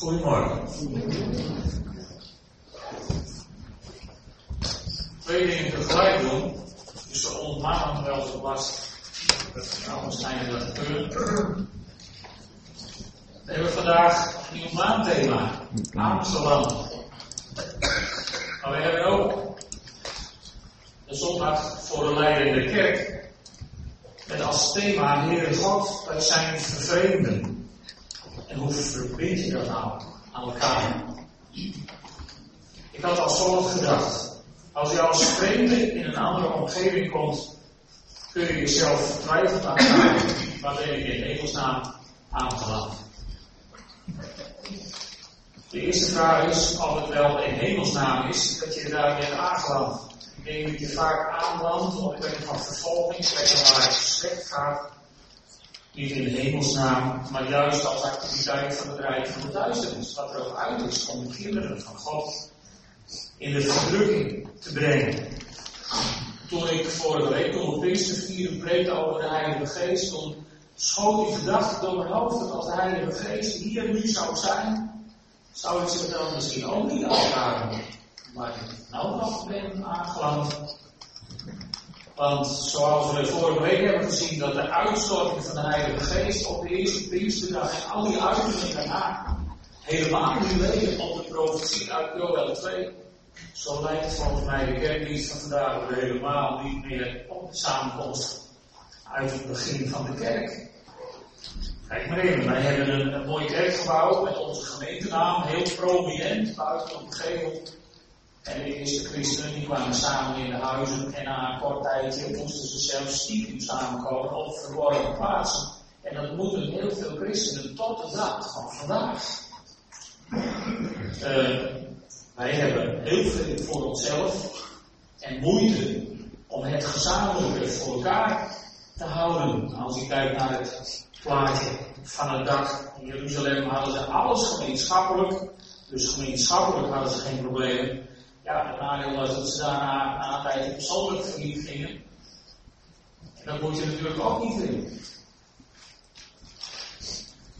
Goedemorgen. Twee dingen tegelijk doen, is ons mannen wel zo zijn dat gebeuren. We hebben vandaag een nieuw maandthema, Amsterdam. Maar we hebben ook de zondag voor de leidende kerk. Met als thema Heere God, wij zijn vervreemden. En hoe verbind je dat nou aan elkaar? Ik had als volgt gedacht. Als je als vreemde in een andere omgeving komt, kun je jezelf twijfelen aan waar ben ik in hemelsnaam aangeland. De eerste vraag is of het wel in hemelsnaam is dat je daar bent aangeland. Ik denk je vaak aanlandt op een van vervolging, plekken waar het slecht gaat. Niet in de hemelsnaam, maar juist als activiteit van het Rijk van de duisternis. Wat er ook uit is om de kinderen van God in de verdrukking te brengen. Toen ik vorige week, we Pinkstervieren preekte over de Heilige Geest, toen schoot die gedachte door mijn hoofd dat als de Heilige Geest hier nu zou zijn, zou ik zich dan misschien ook niet afvragen waar ik nou nog ben aangeland. Want zoals we vorige week hebben gezien, dat de uitstorting van de Heilige Geest op de eerste Pinksterdag en al die uitingen daarna helemaal niet leken op de profetie uit Joel 2. Zo lijkt volgens mij de kerkdienst van vandaag helemaal niet meer op de samenkomst uit het begin van de kerk. Kijk maar even, wij hebben een, een mooi kerkgebouw met onze gemeentenaam, heel prominent, buiten op gevel. En de eerste christenen die kwamen samen in de huizen en na een kort tijdje moesten ze zelfs stiekem samenkomen op verborgen plaatsen. En dat moeten heel veel christenen tot de dag van vandaag. Uh, wij hebben heel veel voor onszelf en moeite om het gezamenlijke voor elkaar te houden. Als je kijkt naar het plaatje van het dak in Jeruzalem hadden ze alles gemeenschappelijk. Dus gemeenschappelijk hadden ze geen problemen. Ja, het nadeel was dat ze daarna na een tijdje persoonlijk. En dat moet je natuurlijk ook niet willen.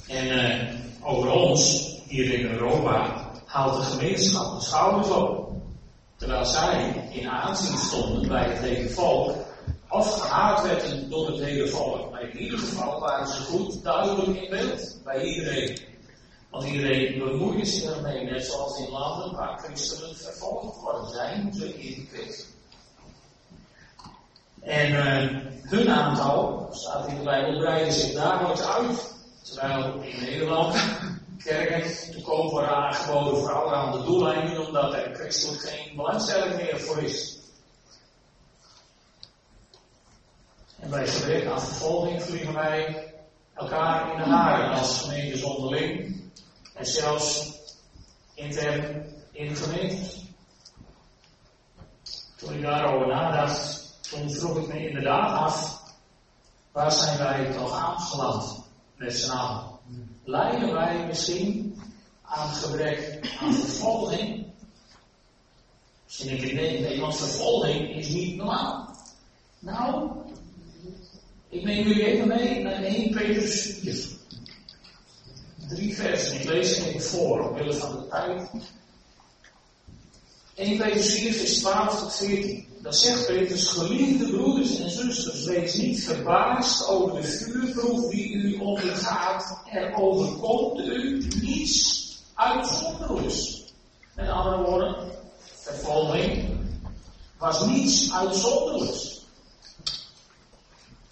En uh, over ons, hier in Europa, haalt de gemeenschap de schouders op. Terwijl zij in aanzien stonden bij het hele volk, of gehaat werden door het hele volk. Maar in ieder geval waren ze goed duidelijk in beeld bij iedereen. Want iedereen bemoeide zich ermee, net zoals in landen waar christenen vervolgd worden. Zij moeten in. En uh, hun aantal, staat in de Bijbel, breidde zich dagelijks uit. Terwijl in Nederland kerken te koop worden aangeboden voor allerhande doeleinden, omdat er christelijk geen belangstelling meer voor is. En bij gebrek aan vervolging vliegen wij elkaar in de haren als gemeentes onderling. En zelfs intern in de gemeentes. Toen ik daarover nadacht, toen vroeg ik me inderdaad af, waar zijn wij toch aangeland met z'n allen? Lijden wij misschien aan gebrek aan vervolging? Misschien denk ik, nee, nee, want vervolging is niet normaal. Nou, ik neem jullie even mee naar 1 Petrus 4. Drie versen, ik lees ze even voor, omwille van de tijd. 1 Petrus 4, vers 12 tot 14. Dan zegt Petrus, geliefde broeders en zusters, wees niet verbaasd over de vuurproef die u ondergaat. Er overkomt u niets uitzonderlijks. Met andere woorden, vervolging was niets uitzonderlijks.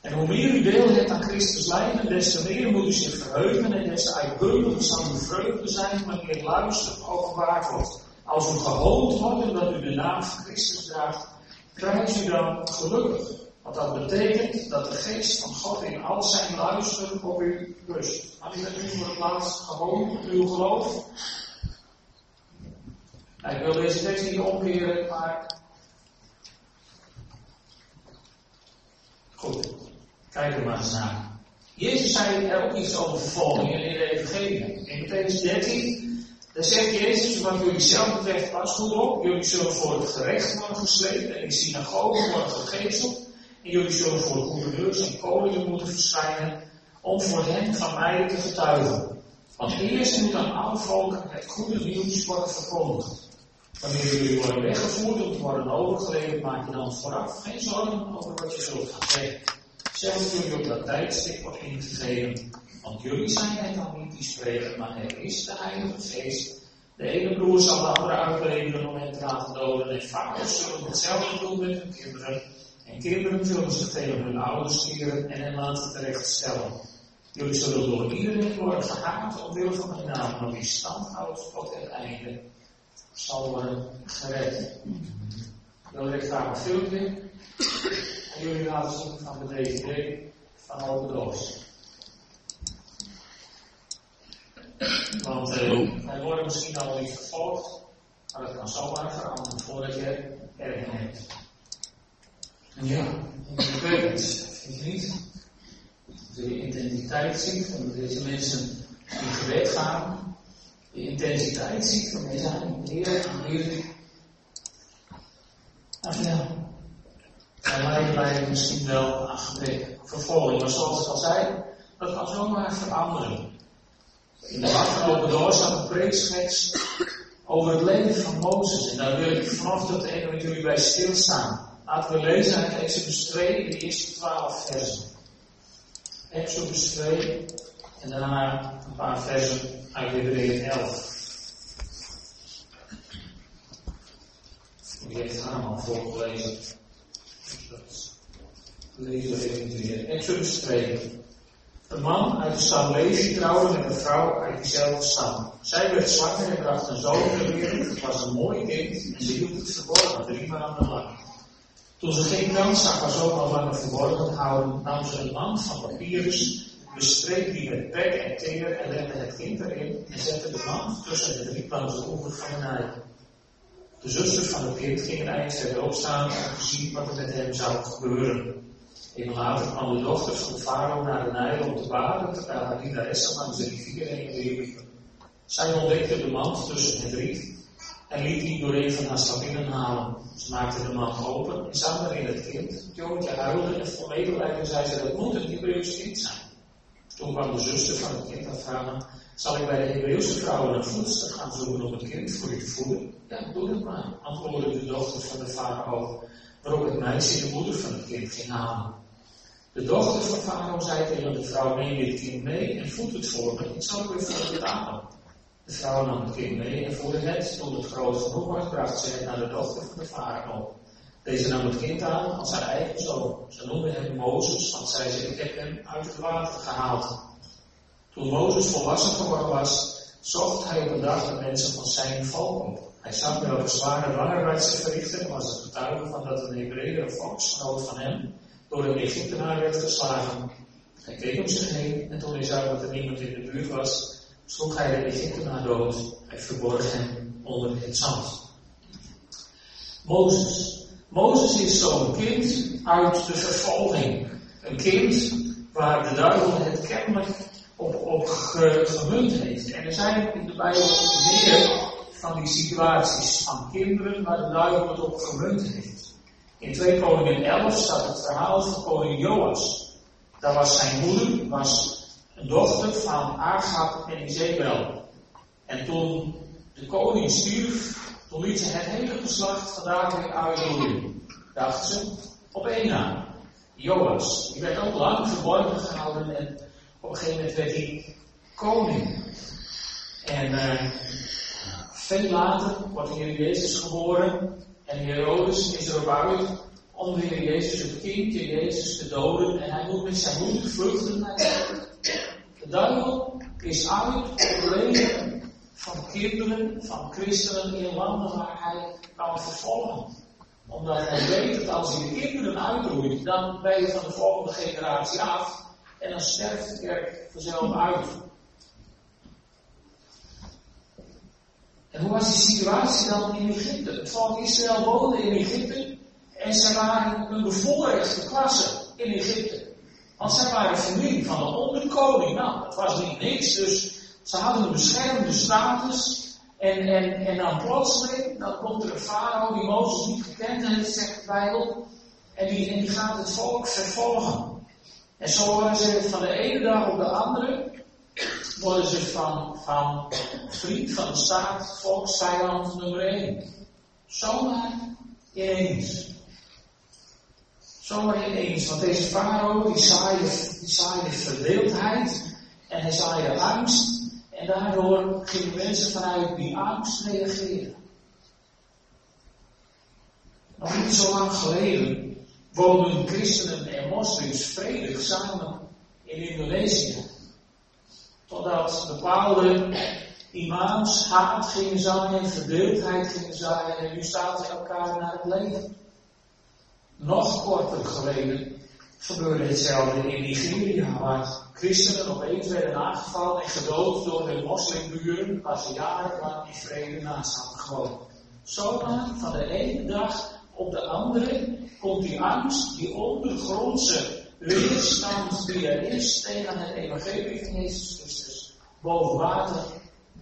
En hoe meer u deel hebt aan Christus lijden, des te meer moet u zich verheugen en des te uitbundiger zal uw vreugde zijn wanneer luister openbaard wordt. Als u gehoond wordt en dat u de naam van Christus draagt, prijs u dan gelukkig. Want dat betekent dat de geest van God in al zijn luisteren op u rust. Had ik dat nu voor het laatst gewoon uw geloof? Nou, ik wil deze tekst niet omkeren, maar. Goed, kijk er maar eens naar. Jezus zei er ook iets over vervolgingen in de Evangelie. In Matthäus 13 dan zegt Jezus, wat jullie zelf betreft, pas goed op. Jullie zullen voor het gerecht worden geslepen en in synagogen worden gegezeld. En jullie zullen voor gouverneurs en koningen moeten verschijnen om voor hen van mij te getuigen. Want eerst moet aan alle volken het goede nieuws worden verkondigd. Wanneer jullie worden weggevoerd om te worden overgeleverd, maak je dan vooraf geen zorgen over wat je zult gaan zeggen. Zelfs jullie op dat tijdstip wordt ingegeven. Want jullie zijn het dan niet die spreken, maar het is de Heilige Geest. De ene broer zal de andere uitleveren om hen te laten doden. En vaders zullen hetzelfde doen met hun kinderen. En kinderen zullen zich tegen hun ouders keren en hen laten terechtstellen. Jullie zullen door iedereen worden gehaat omwille van mijn naam, maar wie stand houdt tot het einde zal worden gered. Wil ik graag een filmpje en jullie laten zien van de DVD van Open Doos. Want uh, wij worden misschien al niet vervolgd, maar dat kan zomaar veranderen voordat je erg. En ja, ik weet het, vind je niet? De identiteit ziet van deze mensen die gewet gaan, de intensiteit ziet van deze Heer en Heer. Ach ja, bij mij blijven misschien wel gebrek vervolging, maar zoals ik al zei, dat kan zomaar veranderen. In de afgelopen door staat een preekschets over het leven van Mozes. En daar wil ik vanochtend even met jullie bij stilstaan. Laten we lezen uit Exodus 2, de eerste twaalf versen. Exodus 2 en daarna een paar versen uit Hebreeën 11. Die heeft Haman voorgelezen. Dus dat lezen we even weer. Exodus 2. Een man uit de stam Levi trouwde met een vrouw uit diezelfde stam. Zij werd zwanger en bracht een zoon ter wereld. Het was een mooi kind en ze hield het verborgen drie maanden lang. Toen ze geen kans zag haar zoon al langer verborgen houden, nam ze een man van papyrus, bestreek die met pek en teer en legde het kind erin en zette de man tussen de drie langs de oever van de Nijl. De zusters van het kind gingen eindelijk opstaan om te zien wat er met hem zou gebeuren. Even later kwam de dochter van farao naar de Nijl om te baden, terwijl haar dienaressen langs de rivier heen liepen. Zij ontdekte de mand tussen het riet en liet die door een van haar slavinnen halen. Ze maakte de mand open en zag in het kind. Het jongetje huilde en vol medelijden zei ze, dat moet een Hebreeuws kind zijn. Toen kwam de zuster van het kind aan vragen, zal ik bij de Hebreeuwse vrouwen een voedster gaan zoeken om het kind voor je te voeden? Ja, doe dat maar, antwoordde de dochter van de farao, waarop het meisje de moeder van het kind ging halen. De dochter van Farao zei tegen de vrouw, neem het kind mee en voed het voor me, ik zal het weer voor je betalen. De vrouw nam het kind mee en voerde het, toen het groot genoeg was, bracht ze het naar de dochter van de farao. Deze nam het kind aan als haar eigen zoon. Ze noemde hem Mozes, want zei ze, ik heb hem uit het water gehaald. Toen Mozes volwassen geworden was, zocht hij op een dag de mensen van zijn volk op. Hij zag welke zware ze verrichtten en was het getuige van dat een Hebreeër, een volksgenoot van hem, door een Egyptenaar werd geslagen. Hij keek om zich heen en toen hij zag dat er niemand in de buurt was, sloeg hij de Egyptenaar dood. Hij verborg hem onder het zand. Mozes. Mozes is zo'n kind uit de vervolging. Een kind waar de duivel het kennelijk op, op gemunt heeft. En er zijn in de Bijbel meer van die situaties van kinderen waar de duivel het op gemunt heeft. In 2 Koningen 11 staat het verhaal van koning Joas. Daar was zijn moeder, was een dochter van Agab en Izebel. En toen de koning stierf, toen liet ze het hele geslacht van David uitroeien. Dacht ze op één naam. Joas. Die werd ook lang verborgen gehouden en op een gegeven moment werd hij koning. En uh, veel later wordt de Heer Jezus geboren en Herodes is uit om de Heer Jezus, het kindje Jezus, te doden. En hij moet met zijn moeder vluchten naar de duivel is uit op het leven van kinderen, van christenen in landen waar hij kan vervolgen. Omdat hij weet dat als hij de kinderen uitroeit, dan ben je van de volgende generatie af. En dan sterft de kerk vanzelf uit. En hoe was die situatie dan in Egypte? Het volk Israël woonde in Egypte en ze waren een bevoorrechte klasse in Egypte. Want zij waren familie van een onderkoning. Nou, dat was niet niks. Dus ze hadden een beschermde status. En, en, en dan plotseling, dan komt er een farao die Mozes niet gekend heeft, zegt de Bijbel. En die, en die gaat het volk vervolgen. En zo waren ze van de ene dag op de andere worden ze van, van vriend van de staat, volkszijand nummer 1. Zomaar ineens. Zomaar ineens. Want deze farao die zaaide, die zaaide verdeeldheid en hij zaaide angst. En daardoor gingen mensen vanuit die angst reageren. Nog niet zo lang geleden woonden christenen en moslims vredig samen in Indonesië. Totdat bepaalde imams haat gingen zaaien, verdeeldheid gingen zaaien en nu staan ze elkaar naar het leven. Nog korter geleden gebeurde hetzelfde in Nigeria, waar christenen opeens werden aangevallen en gedood door de moslimburen, waar ze jarenlang in vrede naast hadden gewoond. Zomaar van de ene dag op de andere komt die angst, die ondergrondse weerstand die er is tegen het evangelie van Jezus Christus boven water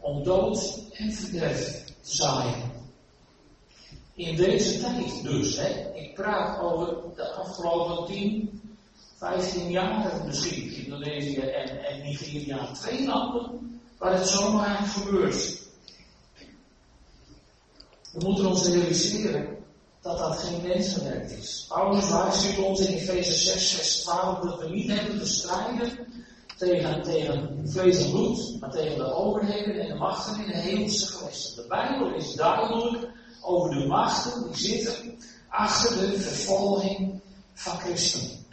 om dood en verderf te zaaien. In deze tijd dus, hè, ik praat over de afgelopen 10, 15 jaar misschien, Indonesië en, en Nigeria, twee landen waar het zomaar gebeurt. We moeten ons realiseren dat dat geen mensenwerk is. Paulus waarschuwt ons in Efeze 6, vers 12 dat we niet hebben te strijden tegen, tegen vlees en bloed, maar tegen de overheden en de machten in de hemelse gewesten. De Bijbel is duidelijk over de machten die zitten achter de vervolging van christenen.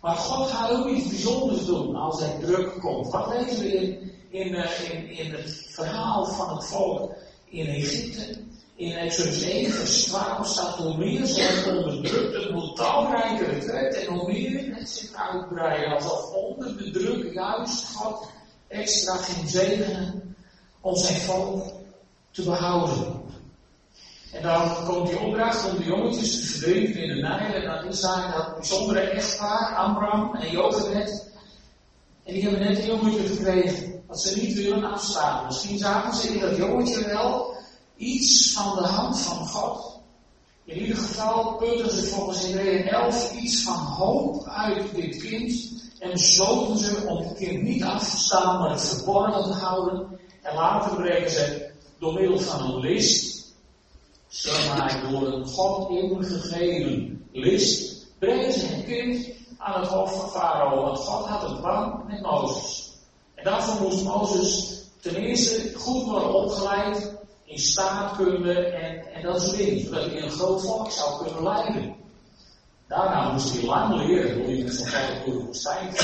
Maar God gaat ook iets bijzonders doen als er druk komt. Wat lezen we in, eh, in, in het verhaal van het volk in Egypte? In Exodus 1, vers 12 staat hoe meer ze onderdrukt, hoe talrijker het werd en hoe meer het zich uitbreiden. Alsof onder de druk juist God extra ging zegenen om zijn volk te behouden. En dan komt die opdracht om de jongetjes te verdrinken in de Nijl. En dan is daar dat bijzondere echtpaar, Amram en Jochebed. En die hebben net een jongetje gekregen. Dat ze niet willen afstaan. Misschien zagen ze in dat jongetje wel iets van de hand van God. In ieder geval putten ze volgens Hebreeën 11 iets van hoop uit dit kind. En besloten ze om het kind niet af te staan, maar het verborgen te houden. En later brengen ze door middel van een list, zomaar door een God ingegeven list, brengen ze het kind aan het hoofd van Farao. Want God had een plan met Mozes. En daarvoor moest Mozes ten eerste goed worden opgeleid in staatkunde en, en dat soort dingen, zodat hij een groot volk zou kunnen leiden. Daarna moest hij lang leren, hoe je met zo'n door de woestijn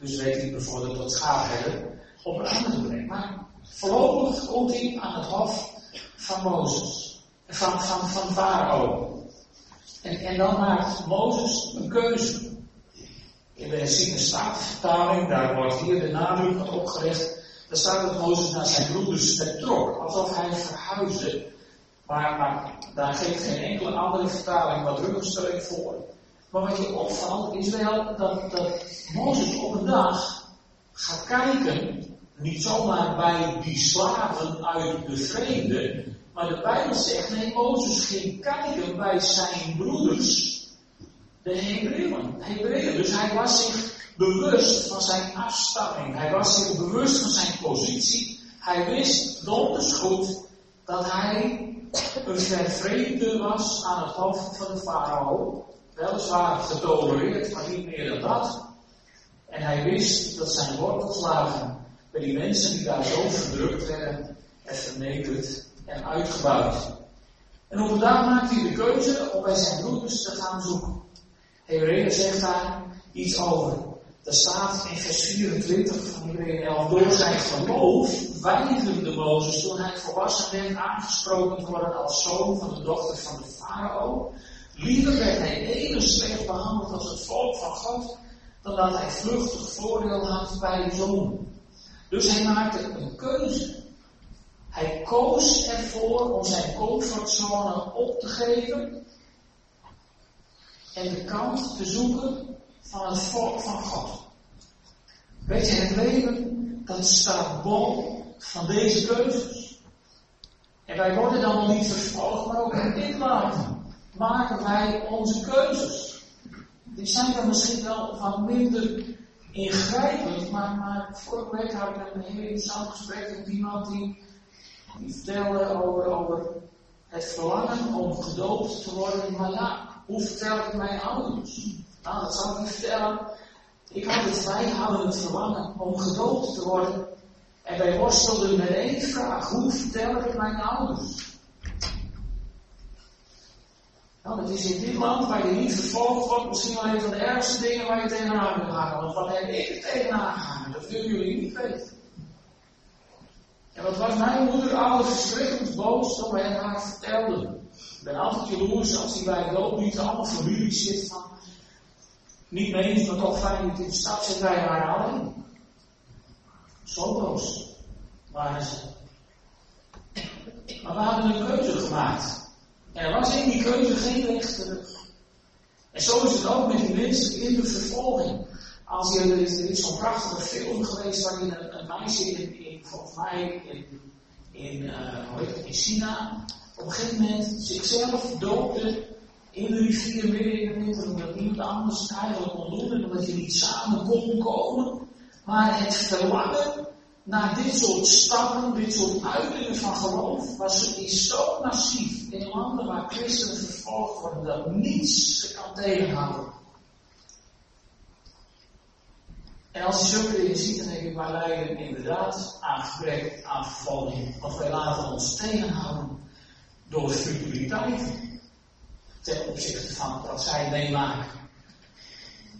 Dus weet hij bijvoorbeeld tot schaapherder op een andere brengen. Maar voorlopig komt hij aan het hof van Mozes, van, van, van. En, en dan maakt Mozes een keuze. In de herziene statenvertaling, daar wordt hier de nadruk op opgelegd dan staat dat Mozes naar zijn broeders vertrok, alsof hij verhuisde. Maar, daar geeft geen enkele andere vertaling wat ruggensteun voor. Maar wat je opvalt is wel dat, dat Mozes op een dag gaat kijken, niet zomaar bij die slaven uit de vrede, maar de Bijbel zegt, nee, Mozes ging kijken bij zijn broeders, de Hebreeën. Hebreeën. Dus hij was zich bewust van zijn afstamming. Hij was zich bewust van zijn positie. Hij wist donders goed dat hij een vervreemde was aan het hoofd van de farao. Weliswaar getolereerd, maar niet meer dan dat. En hij wist dat zijn wortels lagen bij die mensen die daar zo verdrukt werden en vernederd en uitgebuit. En op een dag maakt hij de keuze om bij zijn broeders te gaan zoeken. Hebreeën zegt daar iets over. Er staat in vers 24 van Hebreeën 11, door zijn geloof weigerde Mozes toen hij volwassen werd aangesproken worden als zoon van de dochter van de farao. Liever werd hij even slecht behandeld als het volk van God, dan dat hij vluchtig voordeel had bij de zoon. Dus hij maakte een keuze. Hij koos ervoor om zijn comfortzone op te geven en de kant te zoeken van het volk van God. Weet je, het leven, dat staat bol van deze keuzes. En wij worden dan nog niet vervolgd, maar ook in dit maken maken wij onze keuzes. Die zijn dan misschien wel wat minder ingrijpend, maar, maar vorige week had ik een heel interessant gesprek met iemand die, vertelde over, over het verlangen om gedoopt te worden. Maar ja, hoe vertel ik het mijn ouders? Nou, dat zal ik niet vertellen. Ik had het, het verlangen om gedoopt te worden. En wij worstelden met één vraag. Hoe vertel ik mijn ouders? Nou, het is in dit land waar je niet vervolgd wordt, misschien wel een van de ergste dingen waar je tegenaan moet gaan. Want wat heb ik tegenaan gehangen? Dat willen jullie niet weten. En wat was mijn moeder altijd verschrikkelijk boos toen wij haar vertelden. Ik ben altijd jaloers als hij bij dood niet allemaal familie zit van. Niet mee, maar toch fijn dat in stad zit, wij waren alleen. Zo boos waren ze. Maar we hadden een keuze gemaakt. En er was in die keuze geen weg terug. En zo is het ook met die mensen in de vervolging. Als je, er is, is zo'n prachtige film geweest waarin een, meisje in, in, volgens mij in, in, uh, hoe heet het, in China op een gegeven moment zichzelf doopte in de rivier midden in de winter, omdat niemand anders eigenlijk kon doen en omdat je niet samen kon komen. Maar het verlangen naar dit soort stappen, dit soort uitingen van geloof, was, is zo massief in landen waar christenen vervolgd worden dat niets ze kan tegenhouden. En als je zulke dingen ziet, dan denk ik, wij leiden inderdaad aan gebrek aan vervolging. Want wij laten ons tegenhouden door futiliteit ten opzichte van wat zij meemaken.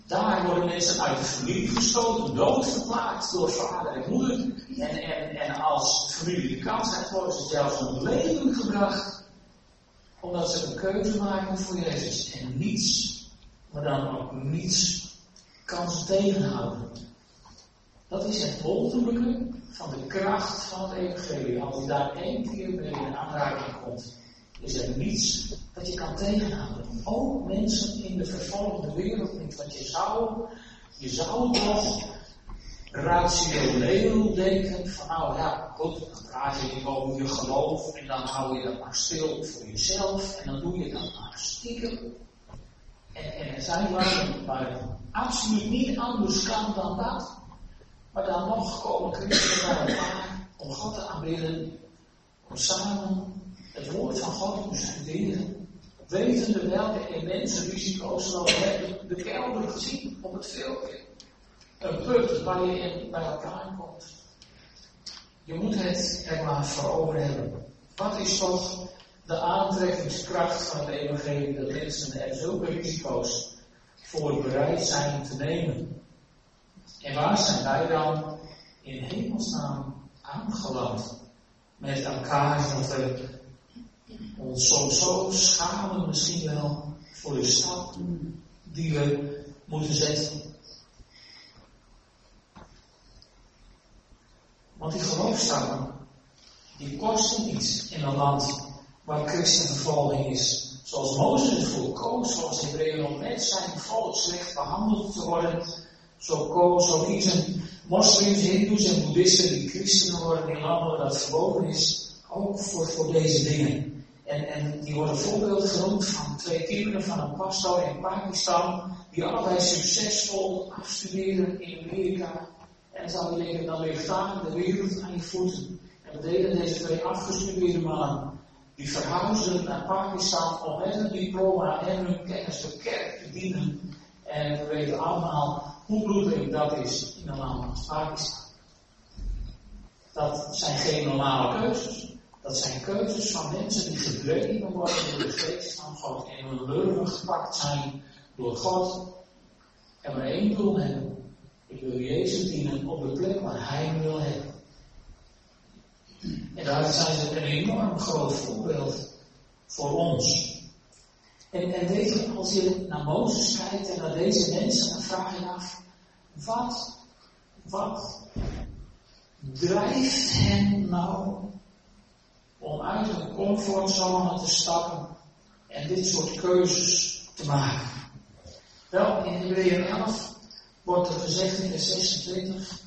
Daar worden mensen uit de familie gestoten, doodverklaard door vader en moeder. En, en, als familie de kans heeft, worden ze zelfs om leven gebracht. Omdat ze een keuze maken voor Jezus. En niets, maar dan ook niets, kan ze tegenhouden. Dat is het wonderlijke van de kracht van het evangelie. Als je daar één keer mee in aanraking komt, is er niets dat je kan tegenhouden. Ook mensen in de vervolgde wereld niet. Want je zou, je zou toch rationeel denken van nou ja, goed, dan praat je over je geloof en dan hou je dat maar stil voor jezelf en dan doe je dat maar stiekem. En, en er zijn waar het absoluut niet anders kan dan dat. Maar dan nog komen christenen bij elkaar om God te aanbidden, om samen het woord van God te studeren, wetende welke immense risico's we hebben de kelder gezien op het filmpje. Een put waar je in bij elkaar komt. Je moet het er maar voor over hebben. Wat is toch de aantrekkingskracht van het evangelie dat mensen er zulke risico's voor bereid zijn te nemen? En waar zijn wij dan in hemelsnaam aangeland met elkaar dat we ons soms zo schamen misschien wel voor de stap die we moeten zetten. Want die geloofstappen, die kosten iets in een land waar christenvervolging is. Zoals Mozes koos, zoals Hebreeën om met zijn volk slecht behandeld te worden. Zo, koos, kiezen moslims, hindoes en boeddhisten die christenen worden in landen waar dat verboden is. Ook voor, voor deze dingen. En, en die worden voorbeeld genoemd van twee kinderen van een pastor in Pakistan, die allebei succesvol afstuderen in Amerika. En je denken, dan ligt daar de wereld aan je voeten. En wat deden deze twee afgestudeerde mannen? Die verhuisden naar Pakistan om met een diploma en hun kennis de kerk te dienen. En we weten allemaal hoe bloedig dat is in een land als Pakistan. Dat zijn geen normale keuzes. Dat zijn keuzes van mensen die gedreven worden door de geest van God en hun leuven gepakt zijn door God en maar één doel hebben. Ik wil Jezus dienen op de plek waar Hij wil hebben. En daar zijn ze een enorm groot voorbeeld voor ons. En, en weet je, als je naar Mozes kijkt en naar deze mensen, dan vraag je af, wat, wat drijft hen nou om uit hun comfortzone te stappen en dit soort keuzes te maken. Wel, in Hebreeën 11 wordt er gezegd in vers 26,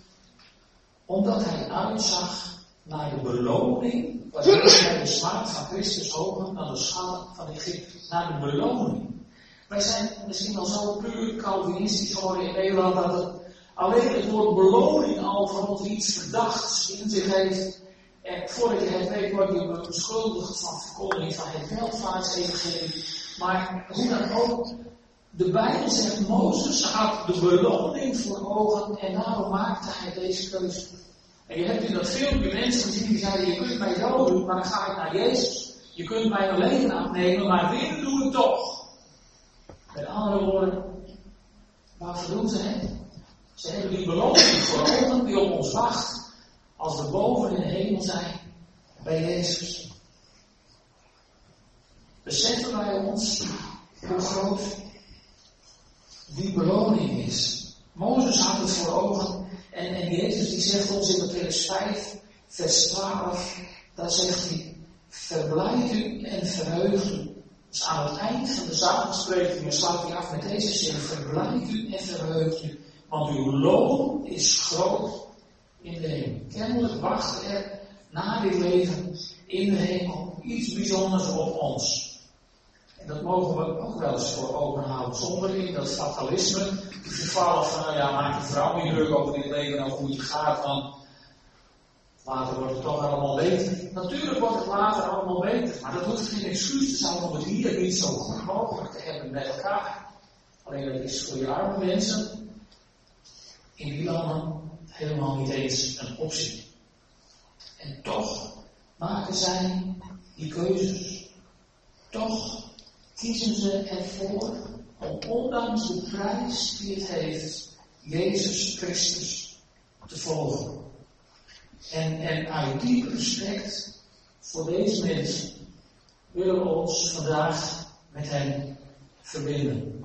omdat hij uitzag naar de beloning, waardoor hij de smaak van Christus hoger dan de schaal van Egypte, naar de beloning. Wij zijn misschien wel zo puur Calvinistisch geworden in Nederland dat het Alleen het woord beloning al voor ons iets verdachts in zich heeft. En voordat je het weet, word je beschuldigd van verkondiging van het welvaartsevangelie. Maar hoe dan ook, de Bijbel zegt, Mozes had de beloning voor ogen en daarom maakte hij deze keuze. En je hebt in dat filmpje mensen gezien die zeiden, je kunt mij doden, maar dan ga ik naar Jezus. Je kunt mij alleen afnemen, maar weer doe ik toch. Met andere woorden, waarvoor doen ze het? Ze hebben die beloning voor ogen die op ons wacht als we boven in de hemel zijn bij Jezus. Beseffen wij ons hoe groot die beloning is. Mozes had het voor ogen en, en Jezus die zegt ons in Matthäus 5, vers 12, daar zegt hij, verblijd u en verheug u. Dus aan het eind van de zakenspreking sluit hij af met deze zin, verblijd u en verheug u, want uw loon is groot in de hemel. Kennelijk wacht er na dit leven in de hemel iets bijzonders op ons. En dat mogen we ook wel eens voor ogen houden. Zonder in dat fatalisme te vervallen van, nou ja, maak je vrouw niet druk over dit leven en hoe het gaat, dan later wordt het toch allemaal beter. Natuurlijk wordt het later allemaal beter, maar dat hoeft geen excuus te zijn om het hier niet zo goed mogelijk te hebben met elkaar. Alleen dat is voor je arme mensen in die landen helemaal niet eens een optie. En toch maken zij die keuzes. Toch kiezen ze ervoor om ondanks de prijs die het heeft, Jezus Christus te volgen. En, en uit diep respect voor deze mensen willen we ons vandaag met hen verbinden.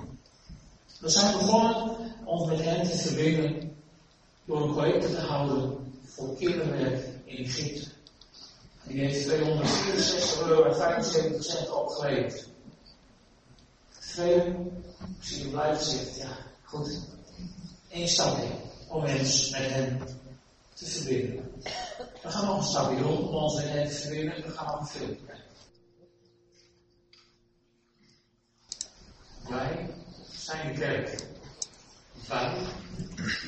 We zijn begonnen ons met hen te verbinden door een collecte te houden voor kinderwerk in Egypte. Die heeft 264 euro en 75 cent opgeleverd. Veel, zie je blijven zitten, ja, goed. Eén stapje om eens met hen te verbinden. We gaan nog een stapje rond om ons met hen te verbinden en we gaan nog een film. Wij zijn de kerk. Wij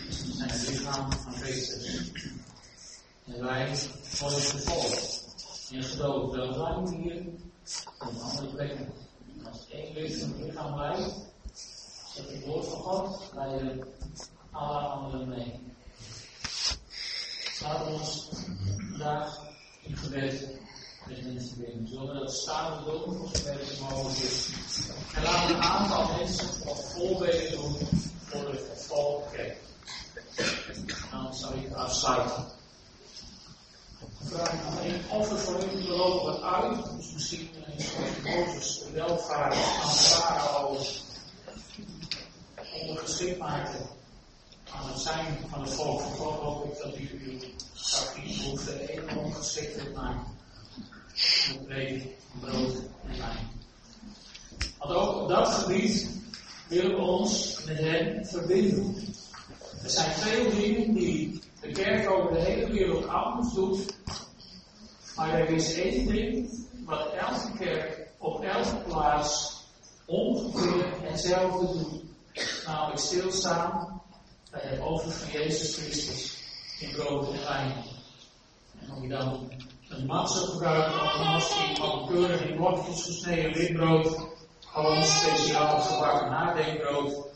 zijn het lichaam van Christus. En wij worden vervolgd in geloof. Wel zijn hier op andere plekken. Als één van lichaam blijft, zet het woord van God, leiden alle anderen mee. Laat ons vandaag in gebed met mensen verbinden. Zullen we dat samen doen zover het mogelijk is. En laten een aantal mensen wat voorbeelden doen voor de vervolgde kerk. Dan zal ik afsluiten. Vraag nog één offer voor u. We lopen wat uit. Dus misschien is Mozes de welvaart aan Farao ondergeschikt maakte aan het zijn van het volk van God. Hoop ik dat u uw sacrifice even ongeschikt maakt. Met breed, brood en wijn. Want ook op dat gebied willen ons met hen verbinden. Er zijn veel dingen die de kerk over de hele wereld anders doet. Maar er is één ding wat elke kerk op elke plaats ongeveer hetzelfde doet. Namelijk stilstaan bij het offer van Jezus Christus in brood en wijn. En om je dan een mat zou gebruiken of een misschien van keurig in blokjes gesneden witbrood, gewoon speciaal gebakken nadenkbrood.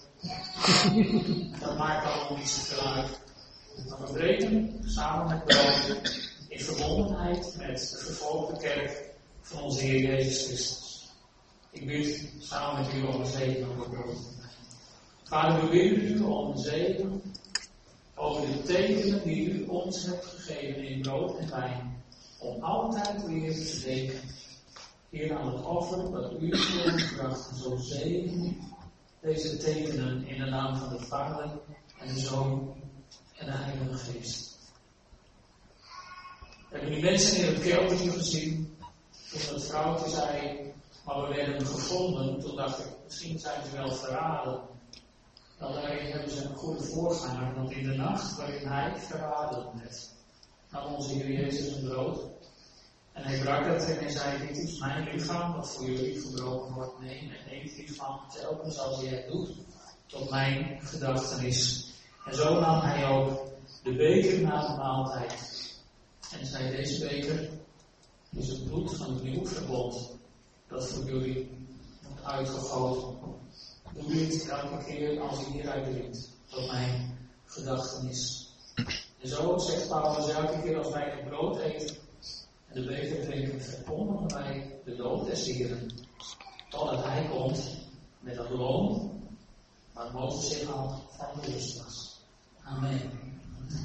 Dat maakt allemaal niet zoveel uit. Maar we breken samen met brood in verbondenheid met de vervolgde kerk van onze Heer Jezus Christus. Ik bid samen met u om een zegen over brood. Vader, we bidden u om een zegen over de tekenen die u ons hebt gegeven in brood en wijn, om altijd weer te denken. Heer, aan het offer dat u heeft gebracht, zo zegen deze tekenen in de naam van de Vader en de Zoon en de Heilige Geest. We hebben die mensen in het keldertje gezien, toen het vrouwtje zei, maar we werden gevonden, toen dacht ik, misschien zijn ze wel verraden. Dan hebben ze een goede voorganger, want in de nacht waarin hij verraden werd, nam onze Heer Jezus een brood. En hij brak het en hij zei, dit is mijn lichaam, dat voor jullie gebroken wordt. Neem en eet hiervan telkens als je het doet, tot mijn gedachtenis. En zo nam hij ook de beker na de maaltijd. En zei, deze beker is het bloed van het nieuwe verbond. Dat voor jullie wordt uitgegoten. Doe dit elke keer als je hieruit drinkt. Tot mijn gedachtenis. En zo zegt Paulus elke keer als wij het brood eten en de beker drinken, verkondigen wij de dood des Heren. Totdat hij komt met dat loon waar Mozes zich al van was. Amen.